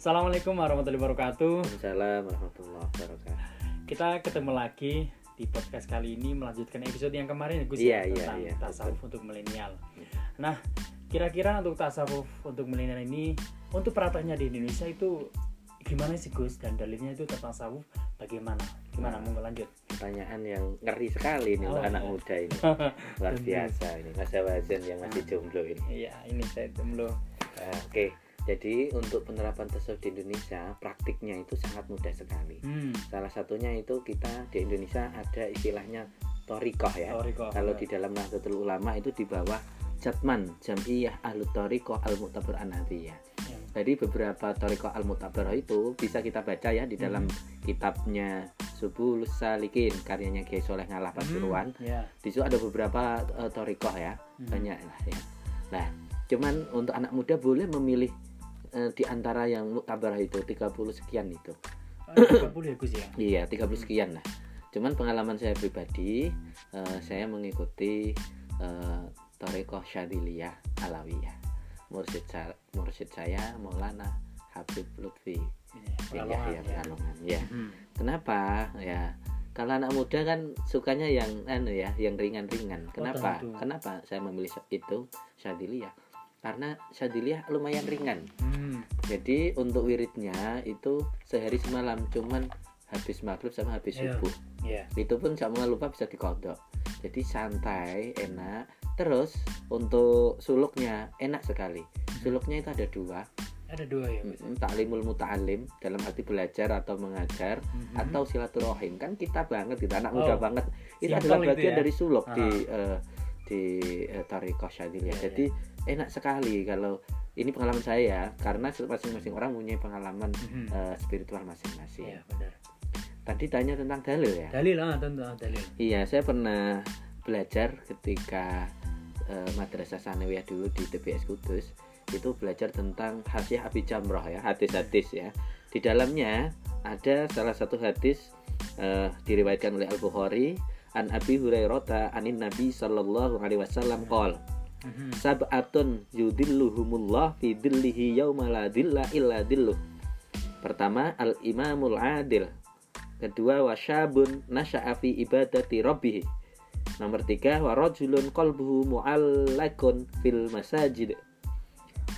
Assalamualaikum warahmatullahi wabarakatuh. Waalaikumsalam warahmatullahi wabarakatuh. Kita ketemu lagi di podcast kali ini melanjutkan episode yang kemarin ya, Gus Iya, ya, iya, tentang iya, tasawuf untuk milenial. Nah, kira-kira untuk tasawuf untuk milenial ini untuk prakteknya di Indonesia itu gimana sih Gus dan dalilnya itu tentang tasawuf bagaimana? Gimana Nah. mau lanjut? Pertanyaan yang ngeri sekali ini Oh, untuk anak iya. muda ini. Luar biasa ini Mas Wazan yang masih Ah. jomblo ini. Iya, ini saya jomblo. Ah, Oke, jadi untuk penerapan tasawuf di Indonesia praktiknya itu sangat mudah sekali. Hmm. Salah satunya itu kita di Indonesia ada istilahnya torikoh ya. Toriko. Kalau di dalam Nahdlatul Ulama itu di bawah Jatman Jamiyah Ahlut Torikoh Al Mu'tabar Anadiyah. Ya. Jadi beberapa Toriko Al Mutabar itu bisa kita baca ya di dalam Hmm. kitabnya Subul Salikin karyanya Kiai Soleh Ngalah Pasuruan. Hmm, Ya. Di situ ada beberapa uh, Toriko ya, Hmm. banyak lah ya. Nah, cuman untuk anak muda boleh memilih uh, di antara yang Mutabar itu 30 sekian itu. Oh, 30 ya Gus ya. Iya, 30 sekian lah. Cuman pengalaman saya pribadi, uh, saya mengikuti uh, Toriko Syadiliyah Alawiyah. Mursyid, sa- mursyid saya Maulana Habib Lutfi Iya, Yahya ya. Pekalongan. Ya. Hmm. Kenapa? Ya. Kalau anak muda kan sukanya yang anu ya, yang ringan-ringan. Kenapa? tentu. Kenapa saya memilih itu Syadiliyah? Karena Syadiliyah lumayan ringan. Hmm. Jadi untuk wiridnya itu sehari semalam cuman habis maghrib sama habis Iya. subuh. Ya. Itu pun jangan lupa bisa dikodok. Jadi santai, enak. Terus untuk suluknya enak sekali. Suluknya itu ada dua, Ada dua ya Gus. Mm, taklimul muta'alim dalam arti belajar atau mengajar Mhm. atau silaturahim kan kita banget gitu anak Oh, muda banget itu simple adalah itu bagian ya. dari suluk Ah. di eh, di uh, Tariqah Syadiliyah. Iya, Jadi enak sekali kalau ini pengalaman saya ya, karena masing-masing orang punya pengalaman Mhm. eh, spiritual masing-masing. Iya, benar. Tadi tanya tentang dalil ya. Dalil ah, tentu dalil. Iya, saya pernah belajar ketika eh, madrasah sanawiyah dulu di TBS Kudus itu belajar tentang hasiah Abi Jamroh ya, hadis-hadis ya. Di dalamnya ada salah satu hadis eh, diriwayatkan oleh Al Bukhari an Abi Hurairah anin Nabi sallallahu alaihi wasallam qol Mhm. sab'atun yudilluhumullah fi dhillihi yauma la dhilla illa dhilluh. Pertama al imamul adil. Kedua wasyabun nasya'a fi ibadati rabbih. Nomor tiga warajulun qalbuhu mu'allakun fil masajid.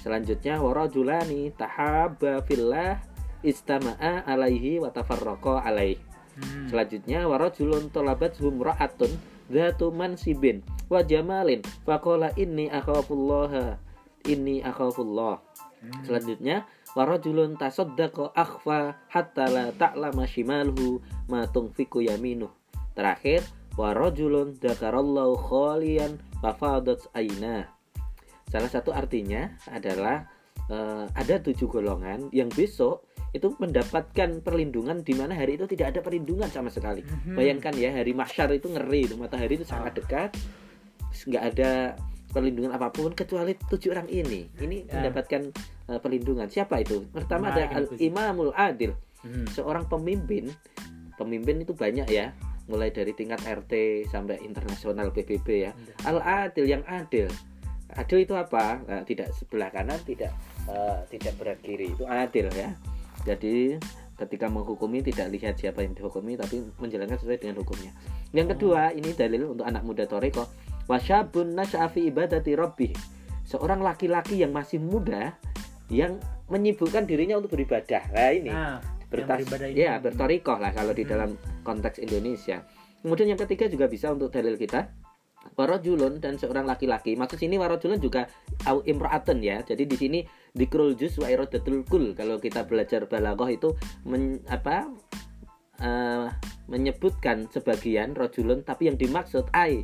Selanjutnya warajulani tahabba fillah istama'a alaihi wa tafarraqa alaihi. Hmm. Selanjutnya warajulun talabat humra'atun dzatu mansibin wa jamalin faqala inni akhafullaha inni akhafullah. Hmm. Selanjutnya warajulun tasaddaqa akhfa hatta la ta'lama shimaluhu ma tunfiqu yaminuh. Terakhir warajulun dzakarallahu khalian fafadat aina. Salah satu artinya adalah eh, ada tujuh golongan yang besok itu mendapatkan perlindungan di mana hari itu tidak ada perlindungan sama sekali. Mhm. Bayangkan ya hari mahsyar itu ngeri itu matahari itu sangat Ah. dekat, nggak ada perlindungan apa pun kecuali tujuh orang ini. Ini Ya. mendapatkan eh, perlindungan. Siapa itu? Pertama Menarik ada al imamul adil, Hmm. seorang pemimpin. Pemimpin itu banyak ya, mulai dari tingkat RT sampai internasional PBB ya. Al adil yang adil. Adil itu apa? Nah, tidak sebelah kanan, tidak eh, tidak berat kiri. Itu adil ya. Jadi ketika menghukumi tidak lihat siapa yang dihukumi tapi menjalankan sesuai dengan hukumnya. Yang kedua, ini dalil untuk anak muda Toreko. Wasyabun nasyafi ibadati rabbih. Seorang laki-laki yang masih muda yang menyibukkan dirinya untuk beribadah. Nah, ini Nah, bertas ya bertorikoh lah kalau di Hmm. dalam konteks Indonesia. Kemudian yang ketiga juga bisa untuk dalil kita warajulun dan seorang laki-laki. Maksud sini warajulun juga au imra'atun ya. Jadi di sini dikrul juz wa iradatul kul. Kalau kita belajar balaghah itu men, apa eh, menyebutkan sebagian rajulun tapi yang dimaksud ai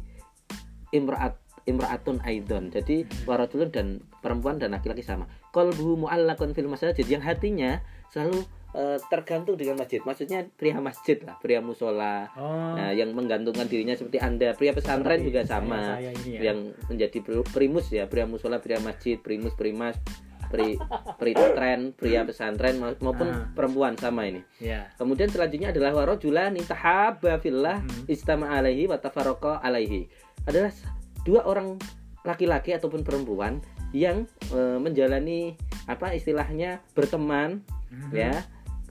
imra'at imra'atun aidon. Jadi warajulun dan perempuan dan laki-laki sama. Qalbuhu mu'allaqun fil masajid yang hatinya selalu eh, tergantung dengan masjid. Maksudnya pria masjid lah, pria musola. Oh. Nah, yang menggantungkan dirinya seperti Anda, pria pesantren juga sama. saya ya. Yang menjadi pri- primus ya, pria musola, pria masjid, primus, primas, pri pri tren, pria pesantren ma- maupun Ah. perempuan sama ini. Ya. Kemudian selanjutnya adalah warajulani tahabba fillah Mhm. istama alaihi wa tafarraqa alaihi. Adalah dua orang laki-laki ataupun perempuan yang eh, menjalani apa istilahnya berteman Mhm. ya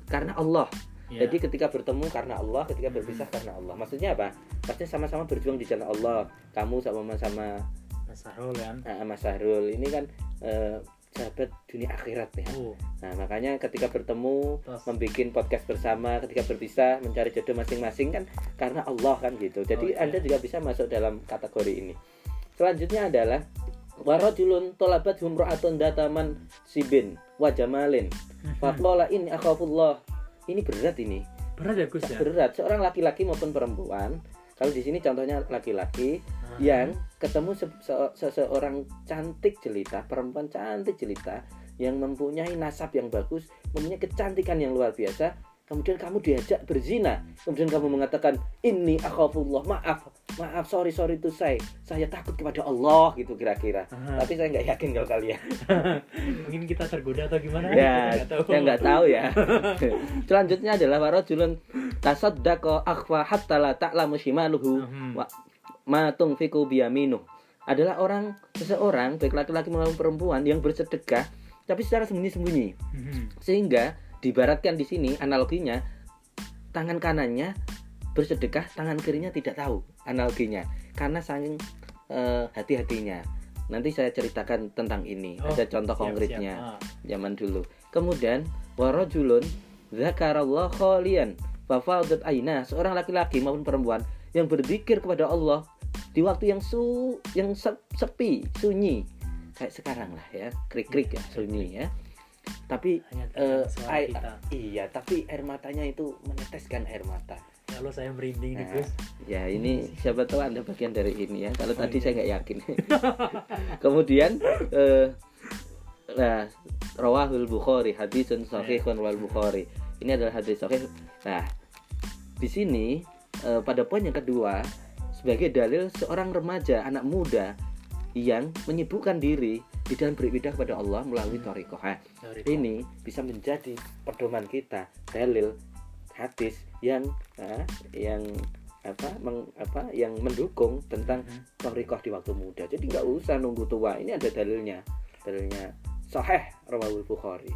karena Allah. Ya. jadi ketika bertemu karena Allah ketika berpisah karena Allah. Maksudnya apa? Maksudnya sama-sama berjuang di jalan Allah. Kamu sama-sama Mas Sahrul kan? Uh, Mas Sahrul. Ini kan eh, sahabat dunia akhirat ya. Oh. Nah makanya ketika bertemu membuat podcast bersama ketika berpisah mencari jodoh masing-masing kan karena Allah kan gitu. Jadi Oke. anda juga bisa masuk dalam kategori ini. Selanjutnya adalah warajulun tolabat humro'atun dataman sibin wajamalin Mhm. faqala ini akhafullah. Ini berat ini. Berat ya Gus ya? Berat. Seorang laki-laki maupun perempuan kalau di sini contohnya laki-laki Yang ketemu se- se- seseorang cantik jelita perempuan cantik jelita yang mempunyai nasab yang bagus mempunyai kecantikan yang luar biasa kemudian kamu diajak berzina. Kemudian kamu mengatakan ini akhafullah maaf maaf sorry sorry itu saya saya takut kepada Allah gitu kira-kira. Tapi saya nggak yakin kalau kalian. Mungkin kita tergoda atau gimana? Ya saya nggak tahu ya. Selanjutnya adalah warajulun tasaddaqa akhfa hatta la ta'lamu shimaluhu Mhm. wa ma tunfiqu biyaminuh adalah orang seseorang baik laki-laki maupun perempuan yang bersedekah tapi secara sembunyi-sembunyi Mhm. sehingga dibaratkan di sini analoginya tangan kanannya bersedekah tangan kirinya tidak tahu analoginya karena saking eh, hati-hatinya nanti saya ceritakan tentang ini Oh, ada contoh siap, konkretnya siap. Ah. zaman dulu. Kemudian warajulun zakarallah khalian fafaudat aina seorang laki-laki maupun perempuan yang berzikir kepada Allah di waktu yang su yang se- sepi, sunyi. Kayak sekarang lah ya, krik-krik ya, sunyi ya. Tapi hanya eh, terdengar suara ai- kita iya, tapi air matanya itu meneteskan air mata. kalau saya merinding nih Nah, Gus Ya ini siapa tahu anda bagian dari ini ya. Kalau Oh, tadi iya. saya nggak yakin. Kemudian eh, nah rawahul bukhari hadisun sahihun wal bukhari. Ini adalah hadis sahih. Nah di sini eh, pada poin yang kedua sebagai dalil seorang remaja anak muda yang menyibukkan diri di dalam beribadah kepada Allah melalui torikoh. Nah, Sorry, ini bisa menjadi pedoman kita dalil hadis yang ah, yang apa meng- apa yang mendukung tentang Mhm. torikoh di waktu muda. Jadi nggak usah nunggu tua ini ada dalilnya. Dalilnya sahih rawahul bukhari.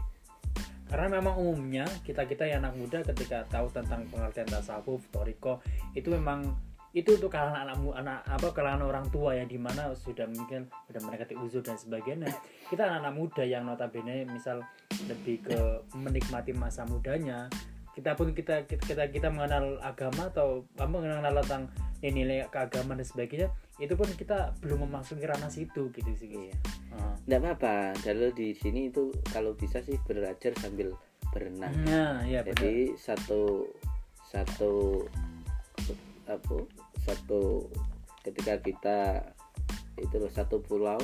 Karena memang umumnya kita kita yang anak muda ketika tahu tentang pengertian tasawuf toriko itu memang itu untuk kalangan anak anak apa kalangan orang tua ya di mana sudah mungkin sudah mendekati uzur dan sebagainya kita anak-anak muda yang notabene misal lebih ke menikmati masa mudanya kita pun kita kita kita, kita mengenal agama atau apa mengenal tentang nilai keagamaan dan sebagainya itu pun kita belum memasuki ranah situ gitu sih Iya. Ah. nggak apa-apa dalil di sini itu kalau bisa sih belajar sambil berenang nah ya benar jadi satu satu apa satu ketika kita itu loh satu pulau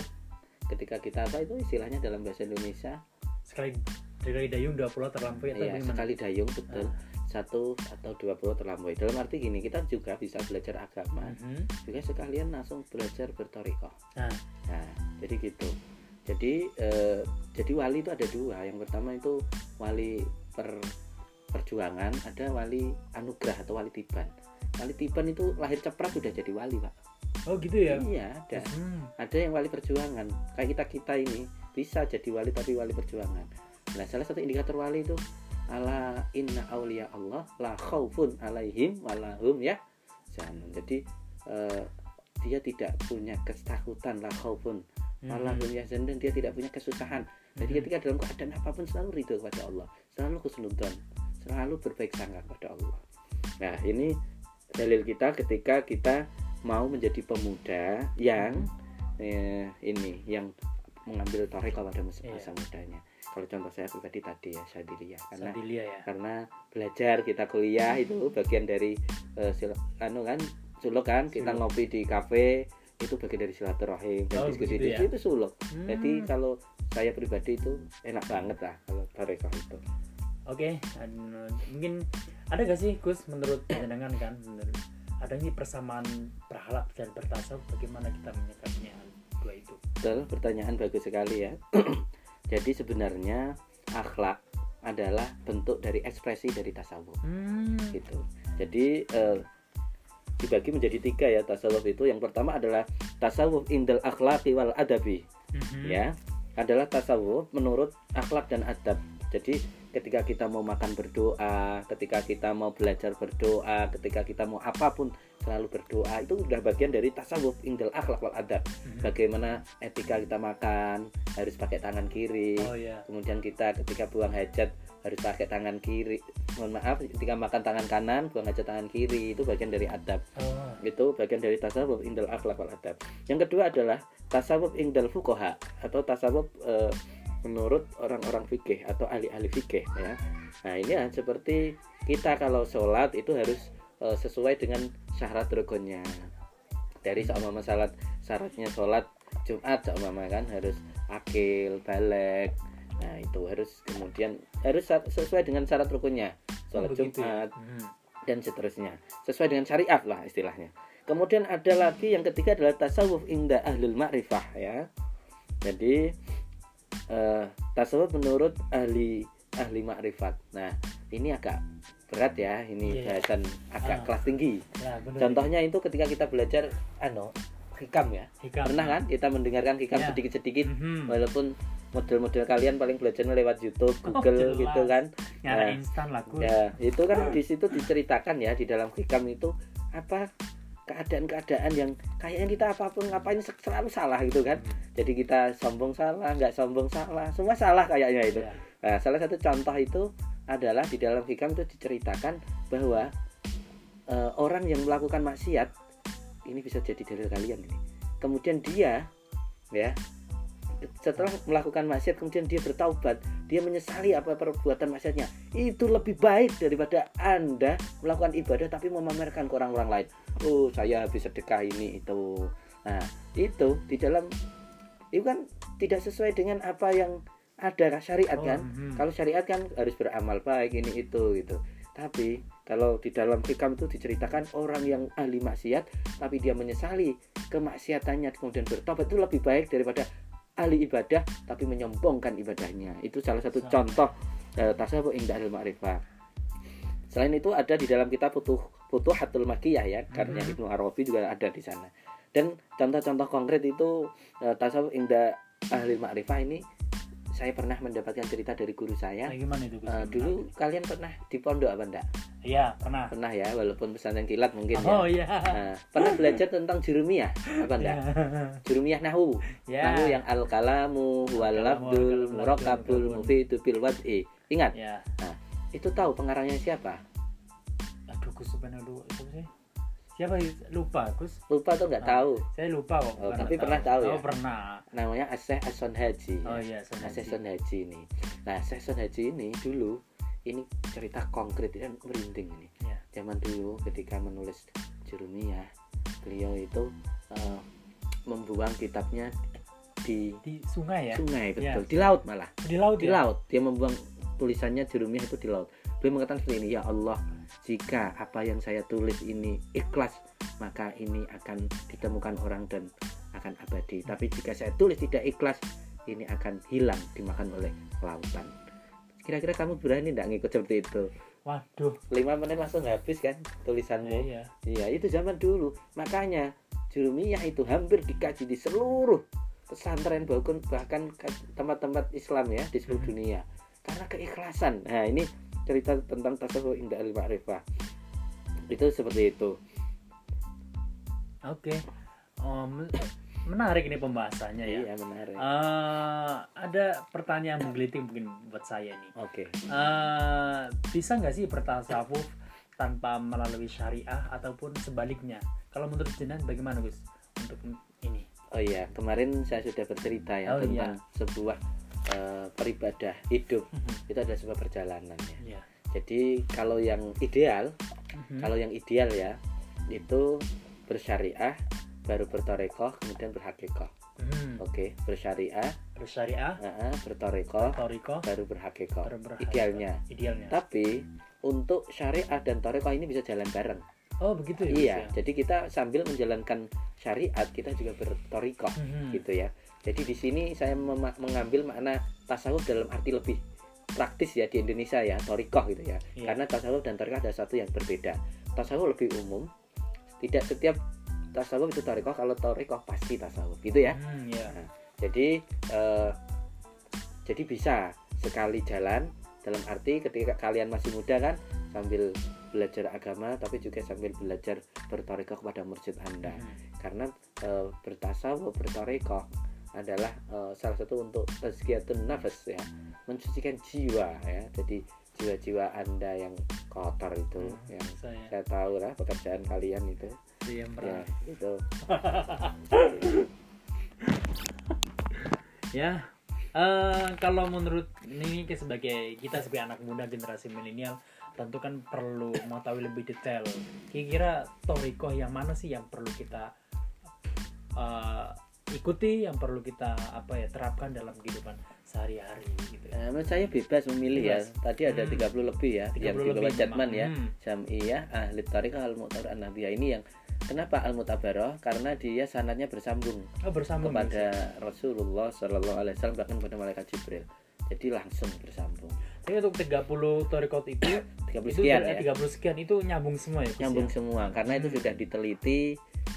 ketika kita apa itu istilahnya dalam bahasa Indonesia sekali sekali dayung dua pulau terlampaui atau ya gimana? sekali dayung betul Ah. satu atau dua pulau terlampaui dalam arti gini kita juga bisa belajar agama Mhm. juga sekalian langsung belajar bertorikoh Nah. nah jadi gitu jadi eh, jadi wali itu ada dua yang pertama itu wali per perjuangan ada wali anugerah atau wali tiban wali tiban itu lahir cepat sudah jadi wali pak Oh gitu ya. iya ada Hmm. ada yang wali perjuangan kayak kita kita ini bisa jadi wali tapi wali perjuangan nah salah satu indikator wali itu ala inna aulia Allah la khaufun alaihim walahum ya jangan jadi eh, dia tidak punya ketakutan la khaufun Hmm. walahum ya dan dia tidak punya kesusahan jadi Mhm. ketika dalam keadaan apa pun selalu ridho kepada Allah selalu kusnudan selalu berbaik sangka kepada Allah nah ini dalil kita ketika kita mau menjadi pemuda yang eh, ini yang mengambil toriko pada masa, masa mudanya kalau contoh saya pribadi tadi ya Sadilia karena ya. karena belajar kita kuliah itu bagian dari eh, sil- anu kan suluk kan kita Suluk. ngopi di kafe itu bagian dari silaturahim dan Oh, diskusi ya? itu, itu suluk Hmm. jadi kalau saya pribadi itu enak banget lah kalau toriko itu Oke, dan, uh, mungkin ada gak sih Gus menurut pandangan kan menurut ada nih persamaan berhalap dan bertasawuf bagaimana kita menyikapinya dua itu? Betul, pertanyaan bagus sekali ya. Jadi sebenarnya akhlak adalah bentuk dari ekspresi dari tasawuf Hmm. gitu. Jadi eh, dibagi menjadi tiga ya tasawuf itu. Yang pertama adalah tasawuf indal akhlaki wal adabi Mhm. ya. Adalah tasawuf menurut akhlak dan adab. Jadi ketika kita mau makan berdoa ketika kita mau belajar berdoa ketika kita mau apa pun selalu berdoa itu udah bagian dari tasawuf indal akhlak wal adab. Mhm. bagaimana etika kita makan harus pakai tangan kiri. Oh ya kemudian kita ketika buang hajat harus pakai tangan kiri. Mohon maaf ketika makan tangan kanan buang hajat tangan kiri itu bagian dari adab. Oh. Itu bagian dari tasawuf indal akhlak wal adab. Yang kedua adalah tasawuf indal fukoha atau tasawuf eh, menurut orang-orang fikih atau ahli-ahli fikih ya. Nah ini ya seperti kita kalau sholat itu harus eh, sesuai dengan syarat rukunnya. Dari seumpama salat syaratnya sholat Jumat seumpama kan harus akil balik. Nah itu harus kemudian harus sesuai dengan syarat rukunnya. Sholat Oh, begitu Jumat ya? Mhm. dan seterusnya. Sesuai dengan syariat lah istilahnya. Kemudian ada lagi yang ketiga adalah tasawuf inda ahlul ma'rifah ya. Jadi eh, tasawuf menurut ahli ahli ma'rifat nah ini agak berat ya ini Iya. bahasan agak Ah. kelas tinggi Ya, benar. contohnya itu ketika kita belajar ano hikam ya Hikam. pernah kan kita mendengarkan hikam Ya. sedikit-sedikit Mhm. walaupun model-model kalian paling belajarnya lewat YouTube, Oh, Google jelas. gitu kan Nyara Nah, instan lah Gus. Ya, itu kan di situ diceritakan ya di dalam hikam itu apa keadaan-keadaan yang kayaknya kita apa pun ngapain se- selalu salah gitu kan. Jadi kita sombong salah, nggak sombong salah, semua salah kayaknya itu. Ya. Nah, salah satu contoh itu adalah di dalam hikam itu diceritakan bahwa eh, orang yang melakukan maksiat ini bisa jadi dalil kalian ini. Kemudian dia ya setelah melakukan maksiat kemudian dia bertaubat, dia menyesali apa perbuatan maksiatnya. Itu lebih baik daripada Anda melakukan ibadah tapi memamerkan ke orang-orang lain. Oh, saya habis sedekah ini itu. Nah, itu di dalam itu kan tidak sesuai dengan apa yang ada syariat Oh, kan. mhm. Kalau syariat kan harus beramal baik ini itu gitu. Tapi kalau di dalam hikam itu diceritakan orang yang ahli maksiat tapi dia menyesali kemaksiatannya kemudian bertobat itu lebih baik daripada ahli ibadah tapi menyombongkan ibadahnya. Itu salah satu Sama. contoh eh, tasawuf indah al ma'rifah. Selain itu ada di dalam kitab Futuh Futuhatul Makiyah ya, karya Mhm. Ibnu Arabi juga ada di sana. Dan contoh-contoh konkret itu eh, tasawuf indah ahli ma'rifah ini saya pernah mendapatkan cerita dari guru saya. Nah, gimana itu Gimana? dulu kalian pernah di pondok apa enggak? Iya, pernah. Pernah ya, walaupun pesantren kilat mungkin Oh ya. iya. Nah, pernah belajar tentang jurumiyah apa enggak? Jurumiyah nahu. Ya. Nahu yang al kalamu wal murakabul al-labdul, mufidu bil wad'i. Ingat, Ya. itu tahu pengarangnya siapa? Aduh Gus sebenarnya lu siapa sih? Siapa lupa Gus? Lupa tuh nggak Ah. tahu. Saya lupa kok. Oh, tapi pernah tahu ya? Oh, pernah. Namanya Aseh Ason Haji. Oh iya, saya Aseh ngaji. Son Haji ini. Nah, Aseh Son Haji ini dulu ini cerita konkret dan merinding ini. Iya. Zaman dulu ketika menulis Jurumiyah, beliau itu eh, membuang kitabnya di Di sungai ya? sungai Iya. betul, di laut malah. Di laut Di ya? laut. Dia membuang tulisannya Jurumiyah itu di laut. Beliau mengatakan seperti ini, ya Allah, jika apa yang saya tulis ini ikhlas, maka ini akan ditemukan orang dan akan abadi. Tapi jika saya tulis tidak ikhlas, ini akan hilang dimakan oleh lautan. Kira-kira kamu berani tidak ngikut seperti itu? Waduh. Lima menit langsung habis kan tulisanmu? Iya. Iya, itu zaman dulu. Makanya Jurumiyah itu hampir dikaji di seluruh pesantren bahkan bahkan tempat-tempat Islam ya di seluruh Mhm. dunia. Karena keikhlasan. Nah, ini cerita tentang tasawuf indah al ma'rifah. Itu seperti itu. Oke. Oh, men- menarik ini pembahasannya ya. Iya, menarik. Eh, ada pertanyaan menggelitik mungkin buat saya nih. Oke. Eh, bisa nggak sih bertasawuf tanpa melalui syariah ataupun sebaliknya? Kalau menurut Jenan bagaimana Gus untuk ini? Oh iya, kemarin saya sudah bercerita ya Oh, tentang sebuah eh, peribadah hidup. Itu adalah sebuah perjalanan ya. Iya. Jadi kalau yang ideal Mhm. Kalau yang ideal ya itu bersyariah baru bertorekoh kemudian berhakikoh. Hmm. Oke, bersyariah, Bersyariah, uh, bertorekoh toriko, baru berhakikoh. Idealnya. Idealnya. Tapi untuk syariah dan torekoh ini bisa jalan bareng. Oh begitu ya? iya, ya? jadi kita sambil menjalankan syariat kita juga bertorikoh Mhm. gitu ya. Jadi di sini saya mengambil makna tasawuf dalam arti lebih praktis ya di Indonesia ya torikoh gitu ya. Iya. Karena tasawuf dan torikoh ada satu yang berbeda. Tasawuf lebih umum. Tidak setiap tasawuf itu torikoh. Kalau torikoh pasti tasawuf gitu ya. Hmm, ya. Jadi eh, jadi bisa sekali jalan dalam arti ketika kalian masih muda kan sambil belajar agama tapi juga sambil belajar bertoriko kepada mursyid anda. Hmm. karena e, bertasawuf bertoriko adalah e, salah satu untuk tazkiyatun nafas ya. Mensucikan jiwa ya. Jadi jiwa-jiwa anda yang kotor itu Hmm, yang saya. Saya tahu lah pekerjaan kalian itu. Ya itu. Ya eh, kalau menurut ini sebagai kita sebagai anak muda generasi milenial tentu kan perlu mengetahui lebih detail kira-kira toriko yang mana sih yang perlu kita eh, ikuti yang perlu kita apa ya terapkan dalam kehidupan sehari-hari gitu Nah, menurut saya bebas memilih Bebas. ya. Tadi ada Hmm. 30 lebih ya 30 yang lebih Jatman ya. Hmm. Jam'iyah Ahli Tariqah Al Mu'tabar An Nabiyah ini yang kenapa Al Mu'tabarah? Karena dia sanadnya bersambung oh, bersambung kepada Rasulullah Shallallahu alaihi wasallam bahkan kepada malaikat Jibril. Jadi langsung bersambung. tapi untuk 30 torikot itu 30 itu sekian ya. 30 sekian itu nyambung semua ya Gus, Nyambung ya? semua karena itu sudah diteliti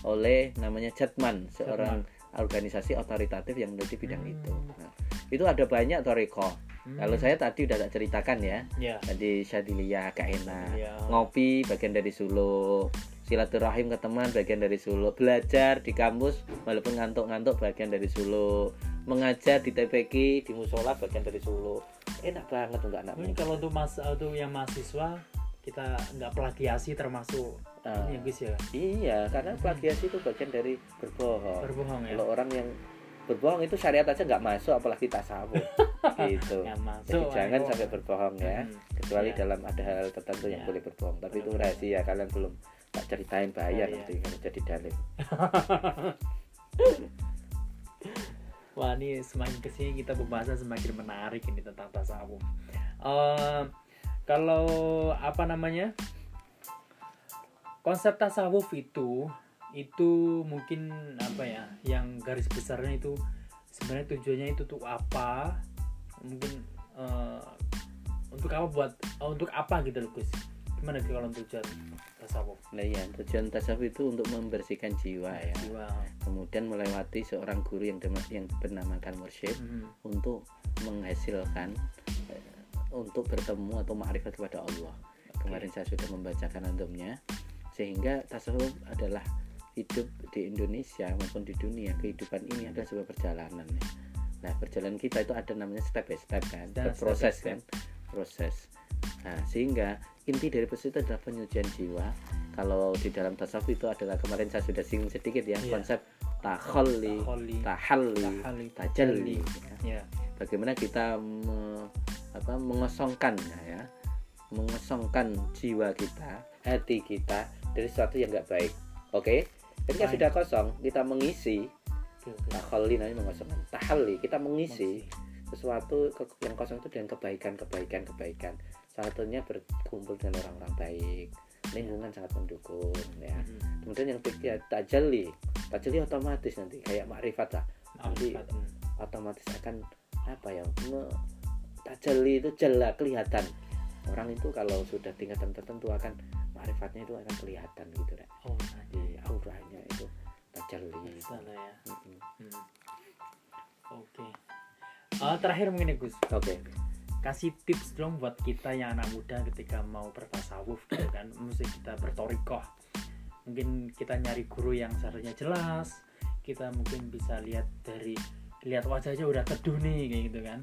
oleh namanya Jatman, seorang organisasi otoritatif yang di bidang Hmm. itu. Nah, itu ada banyak toriko. Hmm. Kalau saya tadi udah tak ceritakan ya. ya Tadi Syadiliyah, Kak enak. ya ngopi bagian dari Solo silaturahim ke teman bagian dari Solo belajar di kampus walaupun ngantuk-ngantuk bagian dari Solo mengajar di TPK di musola bagian dari Solo. Enak banget enggak anak Mungkin kalau untuk mas untuk yang mahasiswa kita nggak plagiasi termasuk Ah, ini ya ya iya karena plagiasi itu bagian dari berbohong. Berbohong ya? Kalau orang yang berbohong itu syariat aja nggak masuk apalagi tasawuf gitu. Jadi masuk jangan ayo. sampai berbohong ya. Hmm. kecuali Ya. dalam ada hal tertentu yang Ya. boleh berbohong. Tapi itu rahasia kalian belum tak ceritain bahaya Bahaya. nanti kalau jadi dalil Wah ini semakin ke sini kita pembahasan semakin menarik ini tentang tasawuf. Eh, kalau apa namanya konsep tasawuf itu itu mungkin apa ya yang garis besarnya itu sebenarnya tujuannya itu untuk apa mungkin eh, untuk apa buat eh, untuk apa gitu loh Gus gimana kalau tujuan tasawuf Nah iya, tujuan tasawuf itu untuk membersihkan jiwa ya. jiwa Kemudian melewati seorang guru yang yang bernamakan mursyid Hmm. untuk menghasilkan eh, untuk bertemu atau ma'rifat kepada Allah. Kemarin saya sudah membacakan antumnya sehingga tasawuf adalah hidup di Indonesia maupun di dunia kehidupan ini adalah sebuah perjalanan ya. Nah, perjalanan kita itu ada namanya step by step kan, Dan by proses step. kan, proses. Nah, sehingga inti dari proses itu adalah penyucian jiwa. Kalau di dalam tasawuf itu adalah kemarin saya sudah singgung sedikit ya, Iya. konsep Taholi, tahalli, tajalli. ya. ya Bagaimana kita me- apa, mengosongkan ya, mengosongkan jiwa kita, hati kita dari sesuatu yang nggak baik. Oke, ketika Baik. sudah kosong, kita mengisi takhalli namanya mengosongkan, tahalli kita mengisi sesuatu yang kosong itu dengan kebaikan kebaikan kebaikan salah satunya berkumpul dengan orang-orang baik lingkungan sangat mendukung ya Mhm. kemudian yang ketiga tajalli tajalli otomatis nanti kayak makrifat lah Nanti- hmm. otomatis akan apa ya me- tajalli itu jelas kelihatan orang itu kalau sudah tingkatan tertentu akan makrifatnya itu akan kelihatan gitu Rek. Oh, di auranya itu tajalli salah ya. Mm-mm. Hmm. Oke. Eh, terakhir mungkin ya Gus, oke kasih tips dong buat kita yang anak muda ketika mau bertasawuf gitu kan, mesti kita bertorikoh. Mungkin kita nyari guru yang seharusnya jelas, kita mungkin bisa lihat dari lihat wajahnya udah teduh nih kayak gitu kan,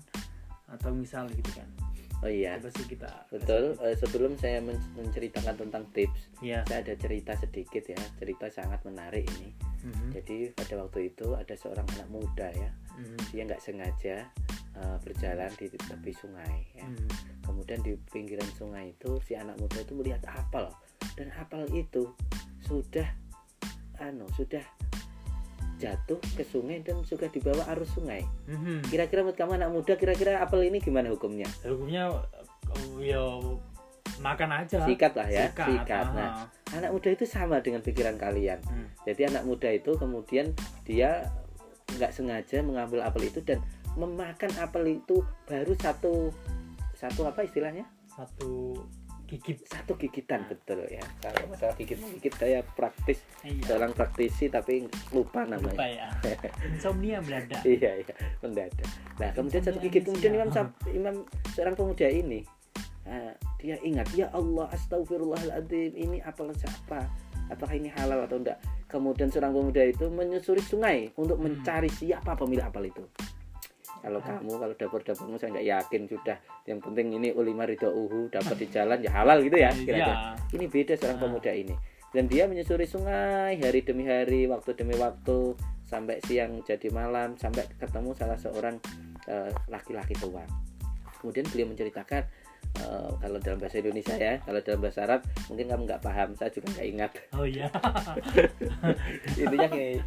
atau misal gitu kan. oh iya Coba sih kita betul Eh, sebelum saya men- menceritakan tentang tips Ya. saya ada cerita sedikit ya cerita sangat menarik ini Mhm. jadi pada waktu itu ada seorang anak muda ya Mhm. dia nggak sengaja eh, berjalan di tepi sungai ya Mhm. kemudian di pinggiran sungai itu si anak muda itu melihat apel dan apel itu sudah anu sudah jatuh ke sungai dan sudah dibawa arus sungai Mhm. kira-kira menurut kamu anak muda kira-kira apel ini gimana hukumnya Hukumnya oh, ya makan aja. sikat lah ya Sikat. sikat aha. nah anak muda itu sama dengan pikiran kalian Hmm. jadi anak muda itu kemudian dia nggak sengaja mengambil apel itu dan memakan apel itu baru satu satu apa istilahnya? Satu gigit. Satu gigitan betul ya. Kalau masalah gigit gigit saya praktis iya. seorang praktisi tapi lupa lupa namanya ya. Insomnia belanda iya iya mendadak. Nah kemudian satu gigit kemudian imam imam seorang pemuda ini ah, dia ingat ya Allah astagfirullahaladzim ini apel siapa? Apakah ini halal atau enggak? Kemudian seorang pemuda itu menyusuri sungai untuk Hmm. mencari siapa pemilik apel itu kalau kamu kalau dapur-dapurmu saya nggak yakin sudah. Yang penting ini ulima ridho uhu dapat di jalan ya halal gitu ya kira-kira. Iya ini beda seorang pemuda ini. Dan dia menyusuri sungai hari demi hari waktu demi waktu sampai siang jadi malam sampai ketemu salah seorang eh, laki-laki tua. Kemudian beliau menceritakan eh, kalau dalam bahasa Indonesia ya kalau dalam bahasa Arab mungkin kamu nggak paham saya juga nggak ingat. Oh iya. Intinya kayak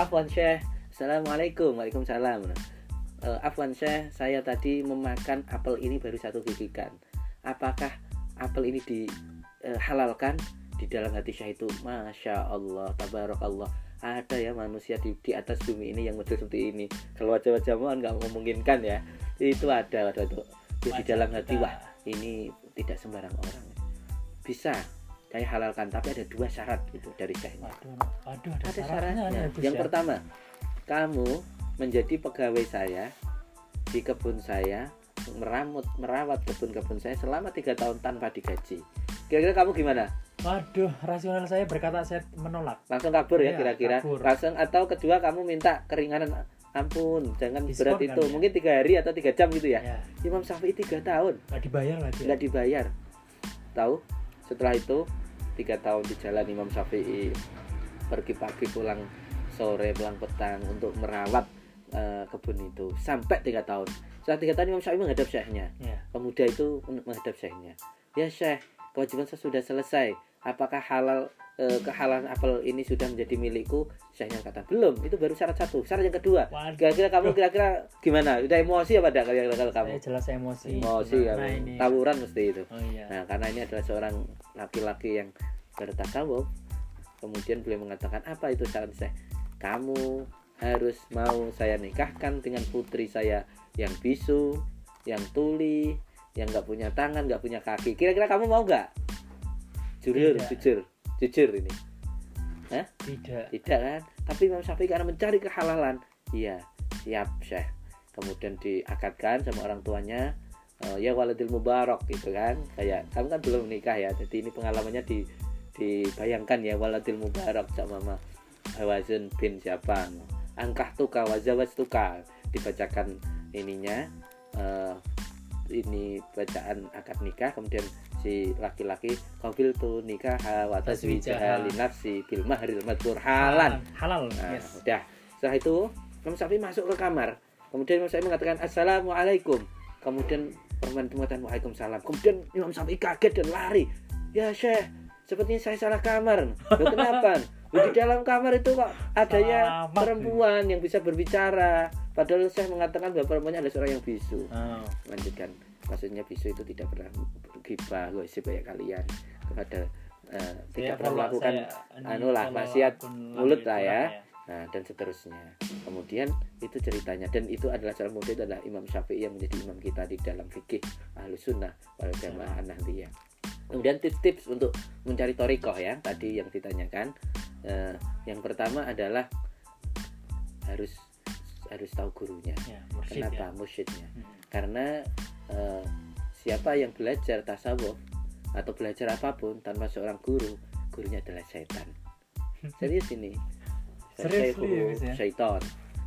Afwan Syekh. Assalamualaikum. Waalaikumsalam Eh, Afwan Syekh saya tadi memakan apel ini baru satu gigitan apakah apel ini dihalalkan di dalam hati Syekh itu? Masya Allah Tabarakallah. Ada ya manusia di, di atas bumi ini yang model seperti ini. Kalau wajah-wajahmu nggak memungkinkan ya. Itu ada ada tuh di dalam hati. Wah ini tidak sembarang orang. Bisa saya halalkan tapi ada dua syarat itu dari waduh ada, ada syaratnya syaratnya. ya, Yang ya. pertama, kamu menjadi pegawai saya di kebun saya, meramut merawat kebun-kebun saya selama tiga tahun tanpa digaji. Kira-kira kamu gimana? waduh rasional saya berkata saya menolak Langsung kabur ya Iya, kira-kira? kabur. Langsung atau kedua kamu minta keringanan? Ampun, jangan Diskon berat kan itu. ya? Mungkin tiga hari atau tiga jam gitu ya. ya Imam Syafi'i tiga tahun nggak dibayar lagi ya? nggak dibayar. Tahu? Setelah itu tiga tahun di jalan Imam Syafi'i pergi pagi pulang sore pulang petang untuk merawat eh, kebun itu sampai tiga tahun. Setelah tiga tahun Imam Syafi'i menghadap syekhnya. ya Pemuda itu menghadap syekhnya. Ya syekh, kewajiban saya sudah selesai. Apakah halal eh, kehalalan apel ini sudah menjadi milikku? Syekhnya kata belum. Itu baru syarat satu. Syarat yang kedua. Kira-kira kamu kira-kira gimana? Udah emosi apa tidak kira-kira kalau kamu? saya jelas emosi Emosi ini Tawuran mesti itu. oh iya Nah, karena ini adalah seorang laki-laki yang bertasawuf, kemudian beliau mengatakan apa itu syarat saya? Kamu harus mau saya nikahkan dengan putri saya yang bisu, yang tuli, yang nggak punya tangan, nggak punya kaki. Kira-kira kamu mau nggak? Jujur, jujur, jujur ini. tidak Tidak kan? Tapi Imam Syafi'i karena mencari kehalalan, iya, siap Syekh. Kemudian diakadkan sama orang tuanya, eh, ya waladil mubarak gitu kan. Kayak kamu kan belum nikah ya, jadi ini pengalamannya di dibayangkan ya waladil mubarak sama Mama Hawazin bin siapa. Angkah tuka wazawaz tuka dibacakan ininya eh, ini bacaan akad nikah kemudian si laki-laki kabil tu nikah wa tazwijaha li nafsi bil mahril halan halal Nah, yes udah. Setelah itu Imam Syafi'i masuk ke kamar. Kemudian Imam Syafi'i mengatakan Assalamualaikum. Kemudian perempuan itu mengatakan Waalaikumsalam. Kemudian Imam Syafi'i kaget dan lari. Ya Syekh, sepertinya saya salah kamar. Loh, kenapa? Di dalam kamar itu kok adanya perempuan yang bisa berbicara. Padahal saya mengatakan bahwa perempuannya adalah seorang yang bisu. oh. Lanjutkan. Maksudnya bisu itu tidak pernah bergibah, gosip kayak kalian kepada eh, tidak pernah melakukan anu lah, maksiat mulut lah ya. Nah, dan seterusnya. Kemudian itu ceritanya dan itu adalah seorang muda adalah Imam Syafi'i yang menjadi imam kita di dalam fikih Ahlus Sunnah wal Jamaah Nahdliyah. Kemudian tips-tips untuk mencari torikoh ya tadi yang ditanyakan. Eh, yang pertama adalah harus harus tahu gurunya. ya mursyid Kenapa ya mursyidnya? Hmm. Karena eh, siapa yang belajar tasawuf atau belajar apa pun tanpa seorang guru, gurunya adalah setan. Serius ini. Serius, serius ya?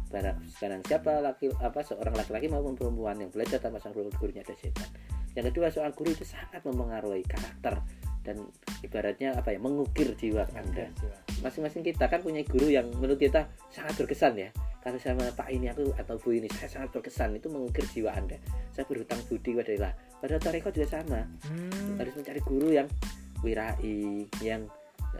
Barang, sekarang siapa laki apa seorang laki-laki maupun perempuan yang belajar tanpa seorang guru, gurunya adalah setan. Yang kedua, seorang guru itu sangat mempengaruhi karakter dan ibaratnya apa ya mengukir jiwa Anda. masing-masing kita kan punya guru yang menurut kita sangat berkesan ya. Kalau sama Pak ini aku atau Bu ini saya sangat berkesan itu mengukir jiwa anda. Saya berhutang budi padahal padahal Toreko juga sama. Hmm. harus mencari guru yang wirai yang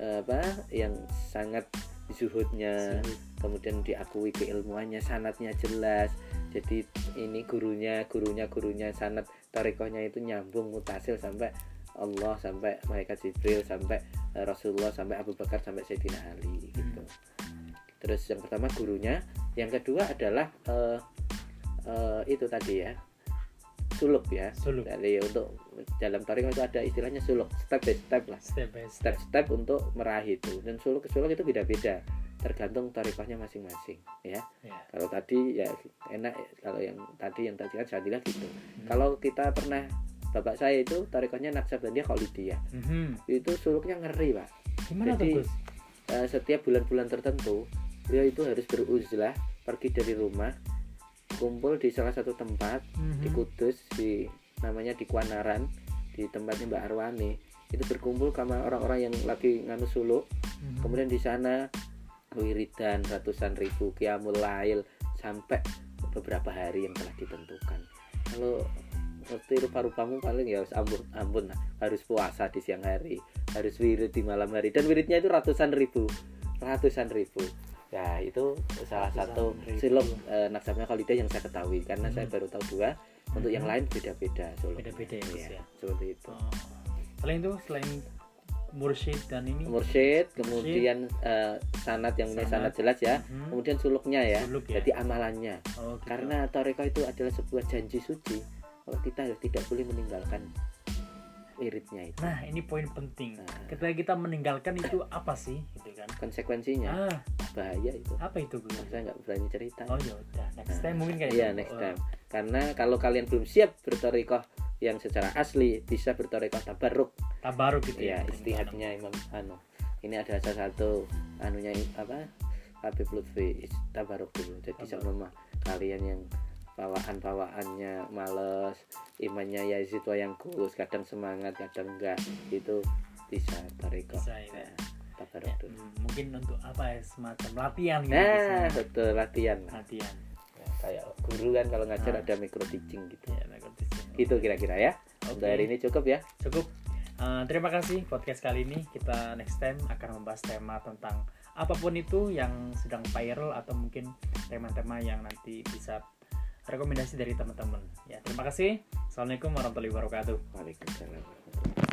eh, apa yang sangat zuhudnya Zuhud. kemudian diakui keilmuannya sanatnya jelas. Jadi ini gurunya gurunya gurunya sanat tarekohnya itu nyambung mutasil sampai Allah sampai malaikat Jibril sampai eh, Rasulullah sampai Abu Bakar sampai Sayyidina Ali gitu. Terus yang pertama gurunya yang kedua adalah eh, eh, itu tadi ya suluk ya. Suluk. Jadi untuk dalam tarik itu ada istilahnya suluk step by step lah. Step by step. step-step untuk meraih itu. Dan suluk suluk itu beda-beda tergantung tarifahnya masing-masing ya ya kalau tadi ya enak ya. kalau yang tadi yang tadi kan bilang gitu Hmm. kalau kita pernah bapak saya itu tarikahnya Naksabandiyah Khalidiyah Mhm. itu suluknya ngeri pak gimana Jadi, tuh Eh, setiap bulan-bulan tertentu beliau itu harus beruzlah pergi dari rumah kumpul di salah satu tempat Mhm. di Kudus di namanya di Kuanaran di tempatnya Mbak Arwani itu berkumpul sama orang-orang yang lagi nganu suluk Mhm. kemudian di sana wiridan ratusan ribu kiamul lail sampai beberapa hari yang telah ditentukan kalau seperti rupa-rupamu paling ya harus ampun ampun lah. harus puasa di siang hari harus wirid di malam hari dan wiridnya itu ratusan ribu ratusan ribu ya itu salah Ratusan satu ribu. silok eh, naksabnya Khalidah yang saya ketahui karena Hmm. saya baru tahu dua untuk yang Mhm. lain beda-beda Beda-beda ya, Gus, ya. seperti itu Oh. selain itu selain mursyid dan ini? Mursyid kemudian eh, sanat yang punya sanat jelas ya. Mhm. kemudian suluknya ya Suluk ya. jadi amalannya. Oh, gitu. karena toreko itu adalah sebuah janji suci. Kalau kita tidak boleh meninggalkan wiridnya itu. Nah ini poin penting. Nah. ketika kita meninggalkan itu apa sih gitu kan? Konsekuensinya? Ah. Bahaya itu. Apa itu Gus? Saya nggak berani cerita. Oh ya udah next time mungkin kayak iya gitu. next Oh. Karena kalau kalian belum siap bertorikoh yang secara asli bisa bertorikoh tabaruk tabaruk gitu ya ya? istihadnya Imam Anu. Ini ada salah satu anunya apa Habib Lutfi tabaruk dulu. Jadi sama kalian yang bawaan bawaannya males imannya ya itu yang kurus kadang semangat kadang enggak itu bisa Bisa, ya. Ya, tabaruk Ya, dulu. mungkin untuk apa ya semacam latihan gitu nah ya. betul latihan. Latihan kayak guru kan kalau ngajar Ah. ada micro teaching gitu. Ya ngerti sih. gitu kira-kira ya. Oke. untuk hari ini cukup ya. Cukup. Eh, terima kasih podcast kali ini. Kita next time akan membahas tema tentang apa pun itu yang sedang viral atau mungkin tema-tema yang nanti bisa rekomendasi dari teman-teman. Ya terima kasih. Assalamualaikum warahmatullahi wabarakatuh. Waalaikumsalam